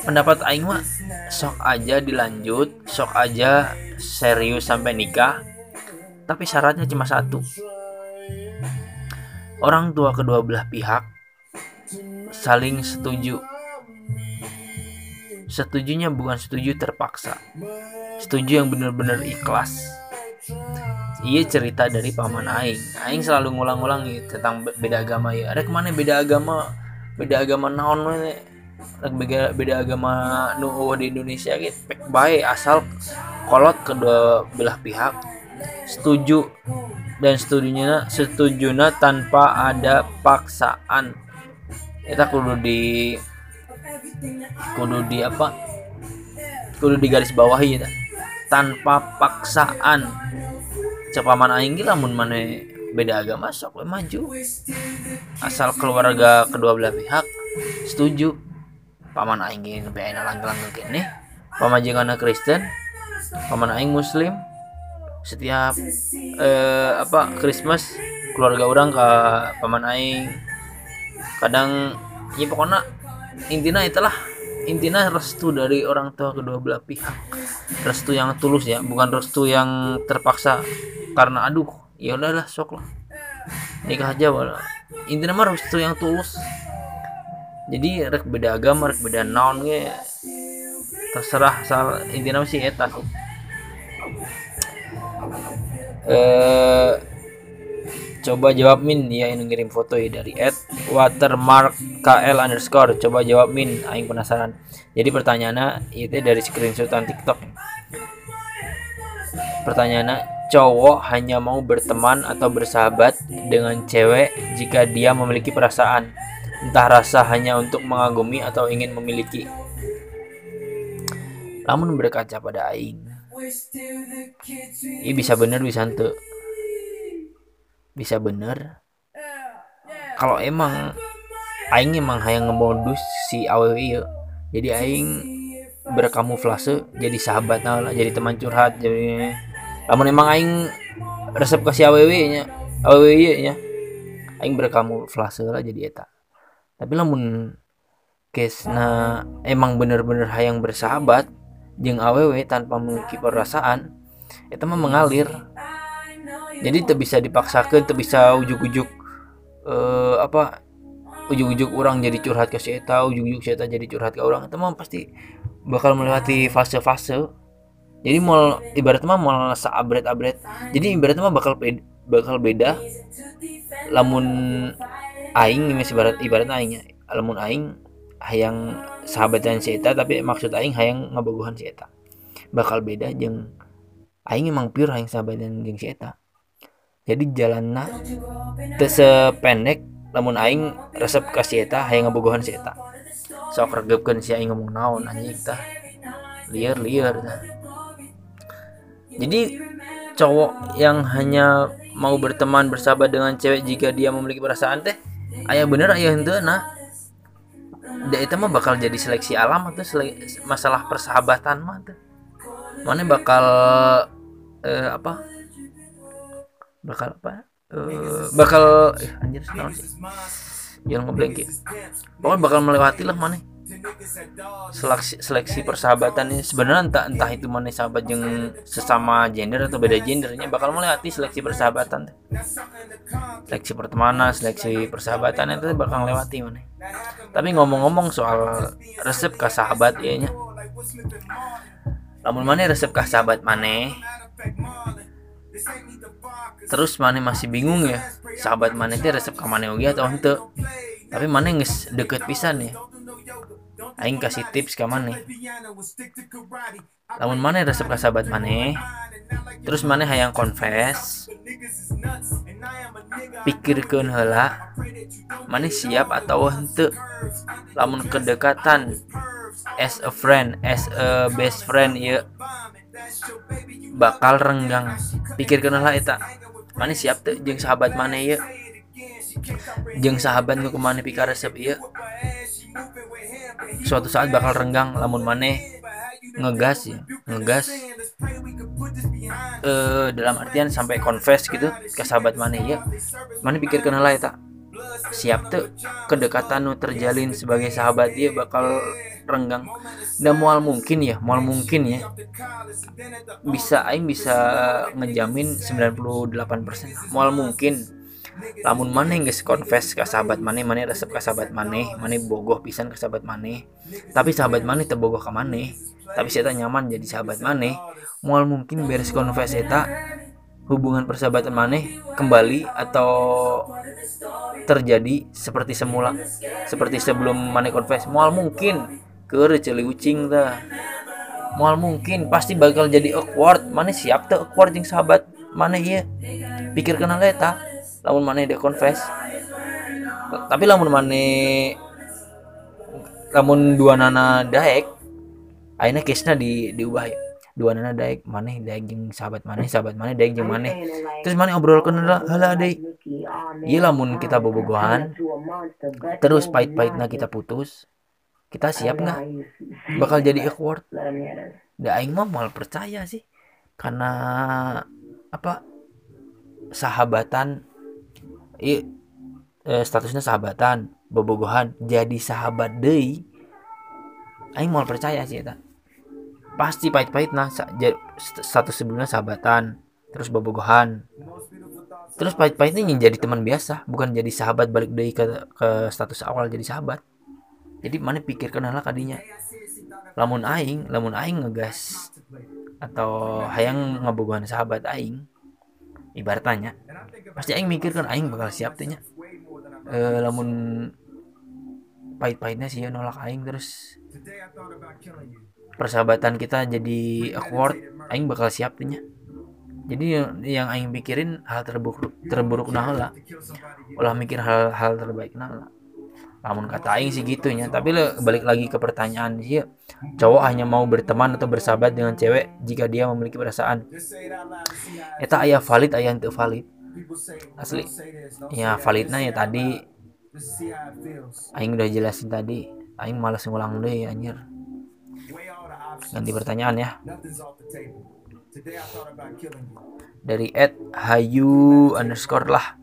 pendapat aing mah sok aja dilanjut sok aja serius sampai nikah. Tapi syaratnya cuma satu orang tua kedua belah pihak saling setuju. Setujunya bukan setuju terpaksa. Setuju yang benar-benar ikhlas. Iya cerita dari paman aing. Aing selalu ngulang-ngulang gitu tentang be- beda agama ya. Ada ke mana beda agama? Beda agama naon beda, beda agama nu di Indonesia gitu. Bae asal kolot kedua belah pihak setuju dan setujunya setujuna tanpa ada paksaan. Kita kudu di kudu di apa? Kudu di garis bawahi ya. Tanpa paksaan. Capaman aing ge lamun mane beda agama sok we maju. Asal keluarga kedua belah pihak setuju. Paman aing ge ngebeain langgeng-langgeng kene. Pamajikanna Kristen paman aing muslim setiap eh, apa Christmas keluarga orang ke paman aing. Kadang ya pokoknya intinya itulah. Intinya restu dari orang tua kedua belah pihak. Restu yang tulus ya bukan restu yang terpaksa. Karena aduh ya udahlah sok lah. Nikah aja wala intinya mah restu yang tulus. Jadi rek beda agama rek beda naon ge terserah asal intinya sih eta sih eh coba jawab min. Ya ini ngirim foto ya dari at watermark kl underscore. Coba jawab min aing penasaran. Jadi pertanyaannya itu dari screenshotan tiktok. Pertanyaannya cowok hanya mau berteman atau bersahabat dengan cewek jika dia memiliki perasaan? Entah rasa hanya untuk mengagumi atau ingin memiliki. Namun berkaca pada aing ini bisa bener bisa ente bisa bener. Kalau emang aing emang hayang ngemodus si awewe ieu jadi aing berkamuflase jadi sahabat lah jadi teman curhat jadi namun emang aing resep ke si awewe nya ieu nya aing berkamuflase lah jadi eta. Tapi lamun kesna emang bener-bener hayang bersahabat jeung awewe tanpa memiliki perasaan itu mah mengalir. Jadi tidak bisa dipaksakan tidak bisa ujuk-ujuk eh, apa ujuk-ujuk orang jadi curhat ke si ujuk-ujuk si jadi curhat ke orang itu mah pasti bakal melewati fase-fase. Jadi mal ibaratnya mah mal saabret-abret jadi ibaratnya mah bakal beda, bakal beda. Lamun aing ini ibarat ibaratnya aingnya lamun aing hayang sahabatan si eta tapi maksud aing hayang ngabogohan si eta. Bakal beda jeung aing emang pure hayang sahabatan jeung si eta. Jadi jalanna teu sependek lamun aing resep ka si eta hayang ngabogohan si eta. Sok regepkeun si aing ngomong naon anjing tah. Liar liar tah. jadi cowok yang hanya mau berteman bersahabat dengan cewek jika dia memiliki perasaan teh ayah bener ayah henteu nah da itu mah bakal jadi seleksi alam atau sele- masalah persahabatan mah tuh. Mana bakal eh, apa? Bakal apa? Eh, bakal eh, anjir sih. Jangan ngeblank ya. Pokoknya bakal melewati lah mana. Seleksi seleksi persahabatan ini sebenarnya entah entah itu mana sahabat yang sesama gender atau beda gendernya bakal melewati seleksi persahabatan seleksi pertemanan seleksi persahabatan itu bakal lewati mana tapi ngomong-ngomong soal resep ke sahabat ya nya lamun mana resep ke sahabat mana terus mana masih bingung ya sahabat mana itu resep ke mana oge atau ente tapi mana nges deket pisan ya. Aing kasih tips ke mana lamun mana resep ke sahabat mana terus mana hayang confess. Pikirkeun heula mana siap atau henteu. Lamun kedekatan as a friend as a best friend ya bakal renggang. Pikirkeun heula eta mana siap teu jeung sahabat mana ya jeung sahabat nu ke mana pika resep ieu. Suatu saat bakal renggang lamun maneh ngegas ya ngegas. Eh dalam artian sampai confess gitu ke sahabat maneh ya? Maneh pikir kenal lah eta siap tuh kedekatan nu terjalin sebagai sahabat dia bakal renggang. Dan mual mungkin ya mual mungkin ya. Bisa aing bisa ngejamin 98% mual mungkin. Lamun maneh geus confess ke sahabat maneh maneh resep ke sahabat maneh maneh bogoh pisan ke sahabat maneh tapi sahabat maneh teu bogoh ka maneh tapi saya nyaman jadi sahabat maneh. Mual mungkin beres confess eta hubungan persahabatan maneh kembali atau terjadi seperti semula seperti sebelum maneh confess mual mungkin. Keur celi ucing tah mual mungkin pasti bakal jadi awkward. Maneh siap tuh awkward jeung sahabat maneh ieu. Pikir kenal eta lamun maneh dia confess tapi lamun maneh lamun dua nana daek akhirnya case-nya di diubah ya. Dua nana daek maneh daek jeung sahabat maneh sahabat maneh daek jeung maneh. terus maneh obrolkeun heula heula deui ieu lamun kita bobogohan terus pahit-pahitna kita putus kita siap nggak? bakal jadi awkward. da aing mah mal percaya sih. Karena apa sahabatan i eh, statusnya sahabatan bobogohan jadi sahabat deui aing mau percaya sih eta pasti pahit-pahit nah sa- ja- st- status sebelumnya sahabatan terus bobogohan. Terus pahit-pahitnya jadi teman biasa bukan jadi sahabat balik deui ke ke status awal jadi sahabat. Jadi mana pikirkan lah kadinya lamun aing lamun aing ngegas atau hayang ngebogohan sahabat aing ibaratnya pasti aing mikirkan aing bakal siap teh nya. Eh, lamun pahit-pahitnya sih nolak aing terus persahabatan kita jadi awkward aing bakal siap teh nya. Jadi yang, aing pikirin hal terburuk terburuk nah lah. ulah mikir hal-hal terbaik nah lah. Lamun kata aing sih gitunya tapi le, balik lagi ke pertanyaan sih cowok hanya mau berteman atau bersahabat dengan cewek jika dia memiliki perasaan. Eta aya valid aya teu valid. Asli. ya validnya ya tadi. aing udah jelasin tadi. Aing malas ngulang deh anjir ganti pertanyaan ya. Dari Ed Hayu underscore lah.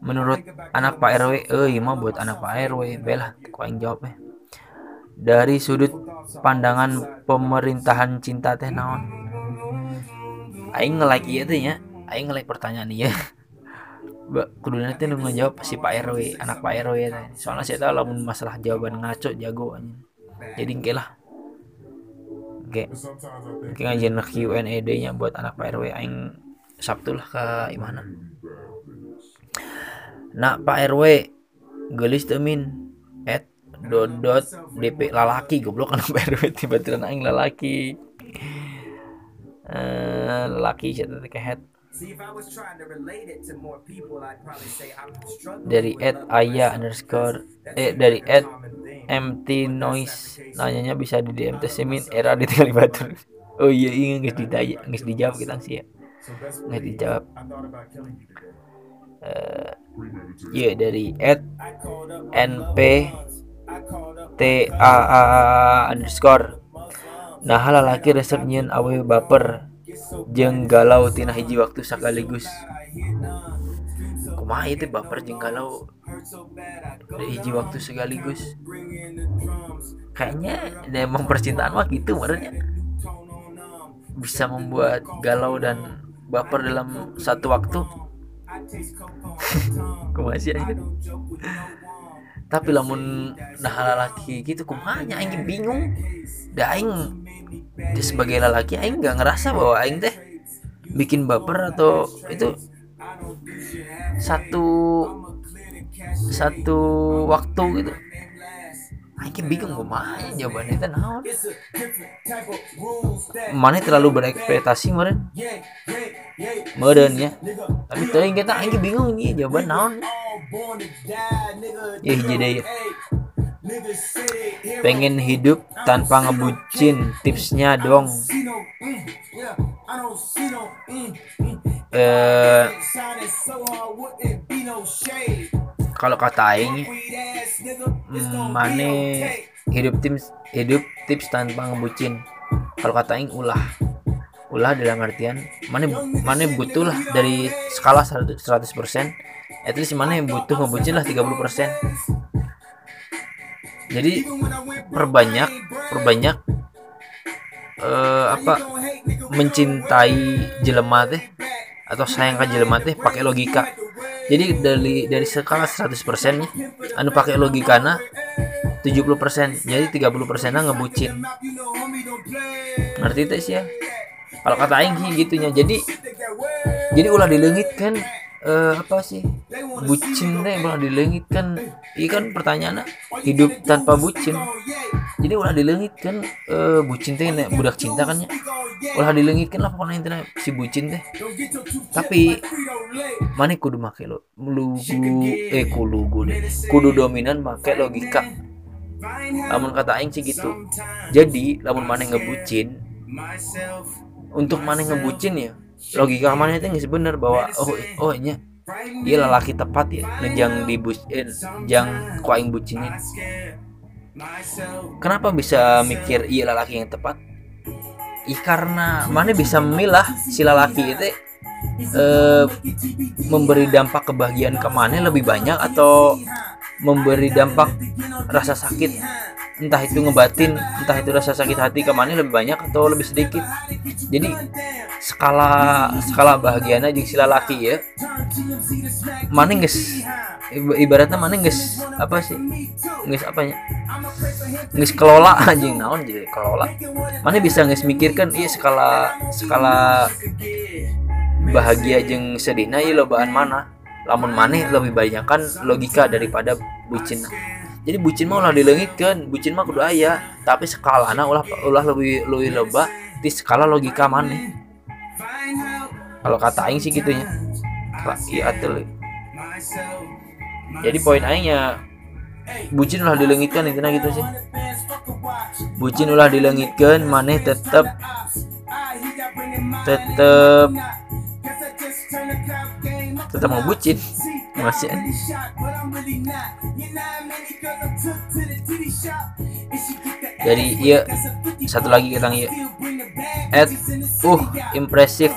Menurut anak Pak RW eh mah buat anak Pak RW belah kok aing jawab ya dari sudut pandangan pemerintahan cinta teh naon? Aing nge-like ieu teh nya. Aing nge-like pertanyaan ieu. Ba, kudu nanti nu ngejawab si Pak RW, anak Pak RW teh. Soalnya saya tahu lamun masalah jawaban ngaco jago anjing. Jadi engke lah. Oke. Oke ngajian Q&A nya buat anak Pak RW aing Sabtu lah ke imana. Nah, Pak RW gelis teu min at dodot DP lalaki goblok anak Pak RW tiba-tiba aing lalaki. Eh lalaki siapa teh kehet dari Ed Aya underscore eh dari Ed MT Noise nanyanya bisa di DM teh Semin era di Tinggal Batur oh iya iya nggak dijawab nggak dijawab kita sih ya. nggak dijawab. Eh, iya dari Ed NP T A A underscore. Nah lalaki resep nyeun awewe baper jeung galau tina hiji waktu sekaligus. Kumaha itu baper jeung galau? Hiji waktu sekaligus. Kayaknya ada emang percintaan mah gitu merenya bisa membuat galau dan baper dalam satu waktu. Masih aja tapi lamun nah lalaki gitu kumanya aing bingung? Da aing dia sebagai lelaki aing nggak ngerasa bahwa aing teh bikin baper atau itu satu satu waktu gitu. Aing bingung kumanya jawabannya teh naon? Mana terlalu berekspektasi meren meren ya. Tapi tadi kita aing bingung ini jawaban naon? Ya deh ya. Pengen hidup tanpa ngebucin tipsnya dong. Eh kalau kata aing hmm, mane hidup tips hidup tips tanpa ngebucin. Kalau kata aing ulah. Ulah dalam artian mana mana butuh lah dari skala 100% at least mana yang butuh ngebucin lah 30% jadi perbanyak perbanyak eh, apa mencintai jelema teh atau sayang ke jelema teh pakai logika. Jadi dari dari skala 100% nya anu pakai logikana 70% jadi 30% nya ngebucin. Ngerti teh sih ya kalau kata aing gitunya. Jadi jadi ulah dilengit kan eh, apa sih? Bucin teh ulah dilengit kan. Iya kan pertanyaannya hidup tanpa bucin. Jadi ulah dilengit kan. Eh, bucin teh budak cinta kan ya. Ulah dilengit kan lah pokoknya intinya si bucin teh. Tapi mana kudu make lo lugu eh kulugu deh. Kudu dominan make logika. Lamun kata aing sih gitu. Jadi lamun mana ngebucin untuk mana ngebucin ya logika mana itu nggak bener bahwa oh oh nya iya lelaki tepat ya ngejang di bus eh, jang ku aing bucinin kenapa bisa mikir iya lelaki yang tepat? Ih karena mana bisa memilah si lelaki itu eh, memberi dampak kebahagiaan ke mana lebih banyak atau memberi dampak rasa sakit entah itu ngebatin entah itu rasa sakit hati ke mana lebih banyak atau lebih sedikit. Jadi skala skala bahagianya jeung si lelaki ya mana geus ibaratnya mana geus apa sih? Geus apa ya? Geus kelola anjing naon jadi kelola. Mana bisa geus mikirkan iya skala skala bahagia jeung sedihna ieu lobaan mana? Lamun maneh lebih banyak kan logika daripada bucin jadi bucin mah ulah dilengitkeun bucin mah kudu aya. Tapi skalana ulah ulah lebih lebih loba di skala logika maneh. Kalau kata aing sih gitunya. Iya atuh jadi poin aingnya bucin ulah dilengitkan intinya gitu sih. Bucin ulah dilengitkan maneh tetep tetep tetep mau bucin masih jadi iya satu lagi kita iya at uh impresif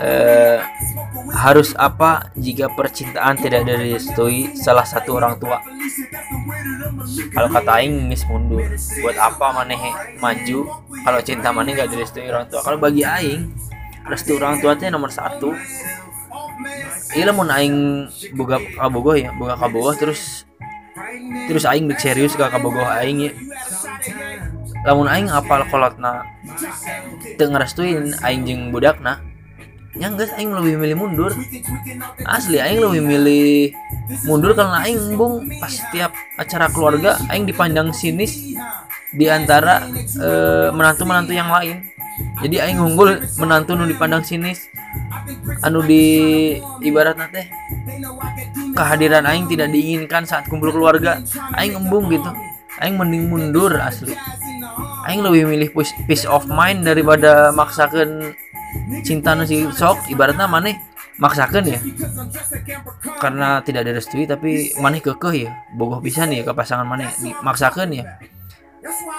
eh, harus apa jika percintaan tidak direstui salah satu orang tua? Kalau kata aing mundur. Buat apa maneh maju kalau cinta maneh gak direstui orang tua? Kalau bagi aing restu orang tua teh nomor satu iya mun aing boga kabogoh ya boga kabogoh terus terus aing bek serius ke kabogoh aing ya. Lamun aing apal kolotna teu ngerestuin aing jeung budakna ya geus aing lebih milih mundur. Asli aing lebih milih mundur karena aing bung pas setiap acara keluarga aing dipandang sinis di antara eh, menantu-menantu yang lain. Jadi aing unggul menantu nu dipandang sinis anu di ibarat teh kehadiran aing tidak diinginkan saat kumpul keluarga. Aing embung gitu. aing mending mundur asli. aing lebih milih peace, of mind daripada maksakan cinta nu si sok. ibaratnya maneh maksakan ya. Karena tidak direstui tapi maneh kekeh ya. Bogoh pisan ya ke pasangan maneh. Maksakan ya.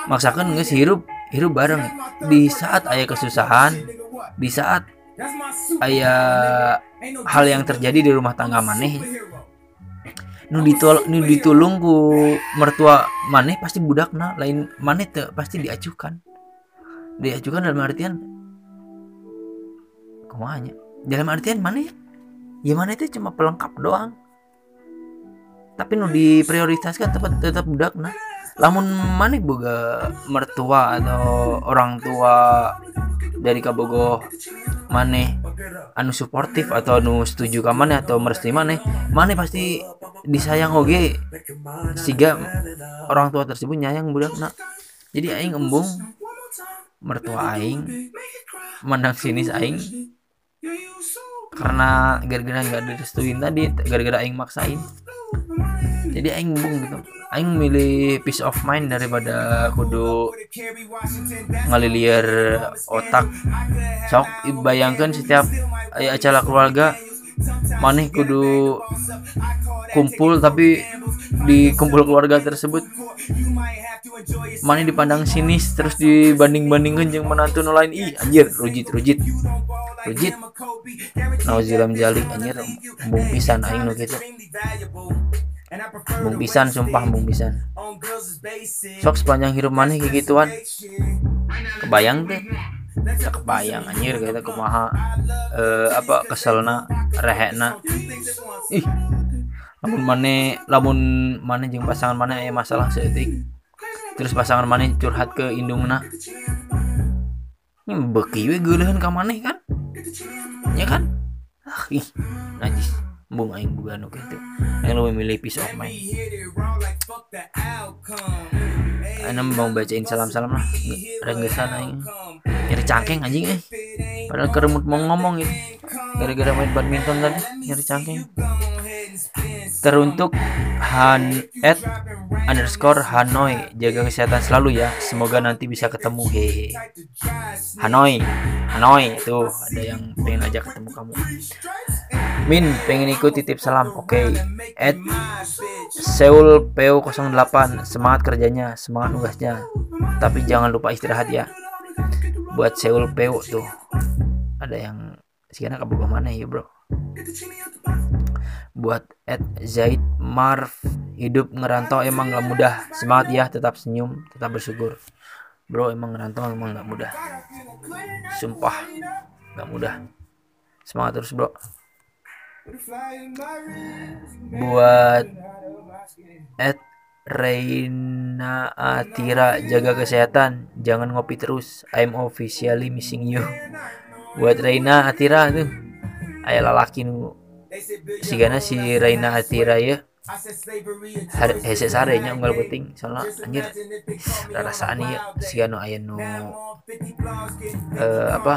maksakan nggak hirup hirup bareng. Di saat ayah kesusahan di saat aya hal yang terjadi di rumah tangga maneh. nu ditol nu ditulung ku mertua maneh pasti budakna lain maneh teu pasti diacukan diacukan dalam artian kumanya dalam artian maneh ya maneh itu cuma pelengkap doang. Tapi nu diprioritaskan tetap tetap budakna lamun maneh boga mertua atau orang tua dari kabogoh maneh anu suportif atau anu setuju ka maneh atau merestui maneh maneh pasti disayang oge. Siga orang tua tersebut nyayang budakna. Jadi aing embung mertua aing mandang sinis aing karena gara-gara nggak direstuin tadi gara-gara aing maksain jadi aing embung gitu aing milih peace of mind daripada kudu ngaliliar otak. Sok bayangkan setiap aya acara keluarga maneh kudu kumpul tapi di kumpul keluarga tersebut maneh dipandang sinis terus dibanding-bandingkan jeung menantu nu lain. Ih anjir rujit rujit. Rujit. Nauzubillah min dzalik anjir embung pisan aing nu kitu embung pisan sumpah embung pisan. sok sepanjang hidup maneh kayak gituan. kebayang tuh tak kebayang anjir kita kumaha eh, apa keselna rehekna. Ih. Lamun maneh lamun maneh jeung pasangan maneh aya masalah seetik terus pasangan maneh curhat ke indungna. Ini beki we geuleun ka maneh kan? Ya kan? Ah ih najis embung aing boga nu kitu aing lebih milih peace of mind. Ana mau bacain salam-salam lah. Renggesan aing. Nyari cangkeng anjing eh. Padahal keremut mau ngomong gitu Gara-gara main badminton tadi Nyari cangkeng Teruntuk Han at underscore Hanoi. Jaga kesehatan selalu ya. Semoga nanti bisa ketemu hehe Hanoi. Hanoi. Tuh ada yang pengen ajak ketemu kamu. Min pengen ikut titip salam. Oke. At Seoul PO08 Semangat kerjanya. Semangat nugasnya. Tapi jangan lupa istirahat ya. Buat Seoul PO tuh. Ada yang Sekarang kabogoh mana ya bro? Buat Ed Zaid Marv Hidup ngerantau emang gak mudah. Semangat ya tetap senyum Tetap bersyukur. Bro emang ngerantau emang gak mudah. Sumpah Gak mudah. Semangat terus bro. Buat Ed Reina Atira jaga kesehatan. Jangan ngopi terus. I'm officially missing you buat Reina Atira tuh. Aya lalaki nu sigana si Reina Atira ya. Har- hese sarenya unggal penting soalnya anjir rasaan ya si anu aya nu eh, apa?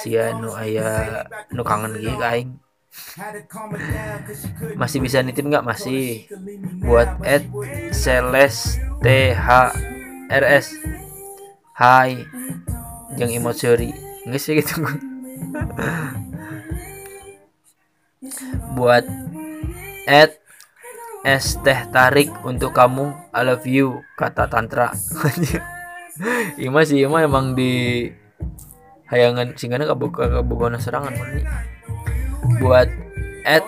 Si anu aya nu kangen gitu ka aing. Masih bisa nitip nggak? Masih. Buat Ed Celeste THRS Hai yang sorry nggak sih gitu buat Ed es teh tarik untuk kamu I love you kata tantra. Ima sih Ima emang di hayangan singgana kabuka kabugona serangan buat at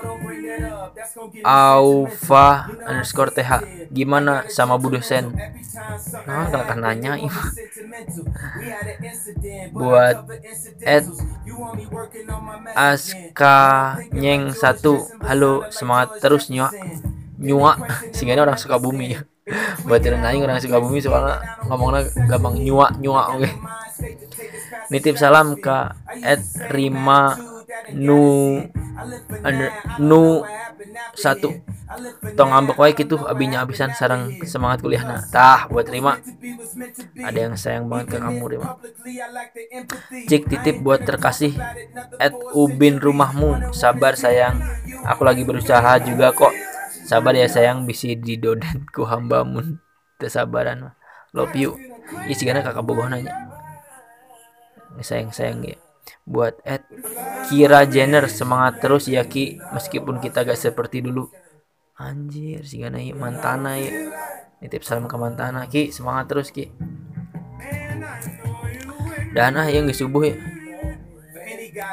Aufa underscore TH gimana sama Bu dosen? Nah kalau kan nanya buat at Aska Nyeng satu. Halo semangat terus nyua nyua sehingga orang suka bumi. Buat yang aing orang suka bumi soalnya ngomongnya gampang nyua nyua oke. Nitip salam ke at Rima nu under, nu satu tong ngambek wae gitu abinya abisan sarang semangat kuliahna tah buat Rima ada yang sayang banget ke kamu Rima cik titip buat terkasih at ubin rumahmu. Sabar sayang. Aku lagi berusaha juga kok. Sabar ya sayang. Bisi didoden ku hambamun kesabaran love you. Ih sigana kakak bogoh nanya. Sayang sayang ya buat Ed Kira Jenner semangat terus ya Ki. Meskipun kita gak seperti dulu. Anjir si gana ya mantana ya nitip salam ke mantana Ki. Semangat terus Ki. Dan ah yang subuh ya.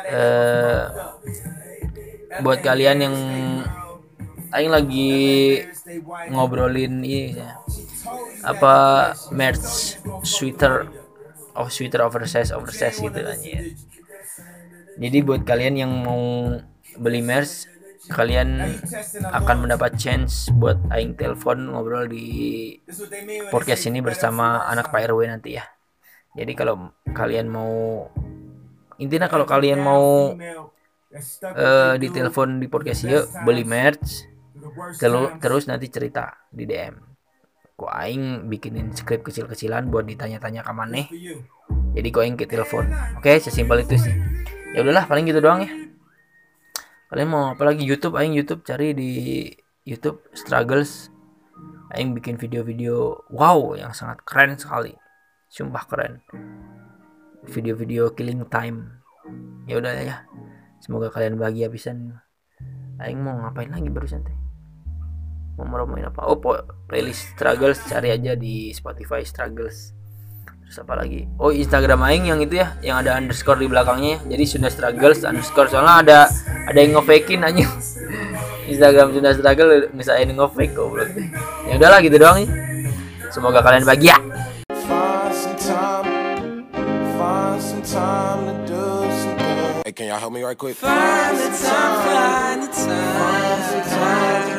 Eh buat kalian yang Aing lagi ngobrolin ini ya. apa merch sweater oh sweater oversize oversize gitu anjir. Jadi buat kalian yang mau beli merch kalian akan mendapat chance buat aing telepon ngobrol di podcast ini bersama anak Pak RW nanti ya. Jadi kalau kalian mau intinya kalau kalian mau eh ditelepon di podcast yuk beli merch Telu- terus nanti cerita di DM. Ku aing bikinin skrip kecil-kecilan buat ditanya-tanya ke maneh. Jadi ku aing ke telepon. Oke, sesimpel itu sih. Ya udahlah, paling gitu doang ya. Kalian mau apa lagi YouTube? Aing YouTube cari di YouTube struggles. Aing bikin video-video wow yang sangat keren sekali. Sumpah keren. Video-video killing time. Ya udah ya. Semoga kalian bahagia pisan. Aing mau ngapain lagi barusan teh? Mau ngomongin apa? Oh, playlist struggles cari aja di Spotify struggles. Terus apa lagi? Oh, Instagram aing yang itu ya, yang ada underscore di belakangnya. ya. Jadi Sunda struggles underscore soalnya ada ada yang ngefakein aja. Instagram Sunda struggle misalnya ngefake goblok. deh. Ya udahlah gitu doang ya. Semoga kalian bahagia. Find time, find time. Hey, can y'all help me right quick? Find the time, find the time.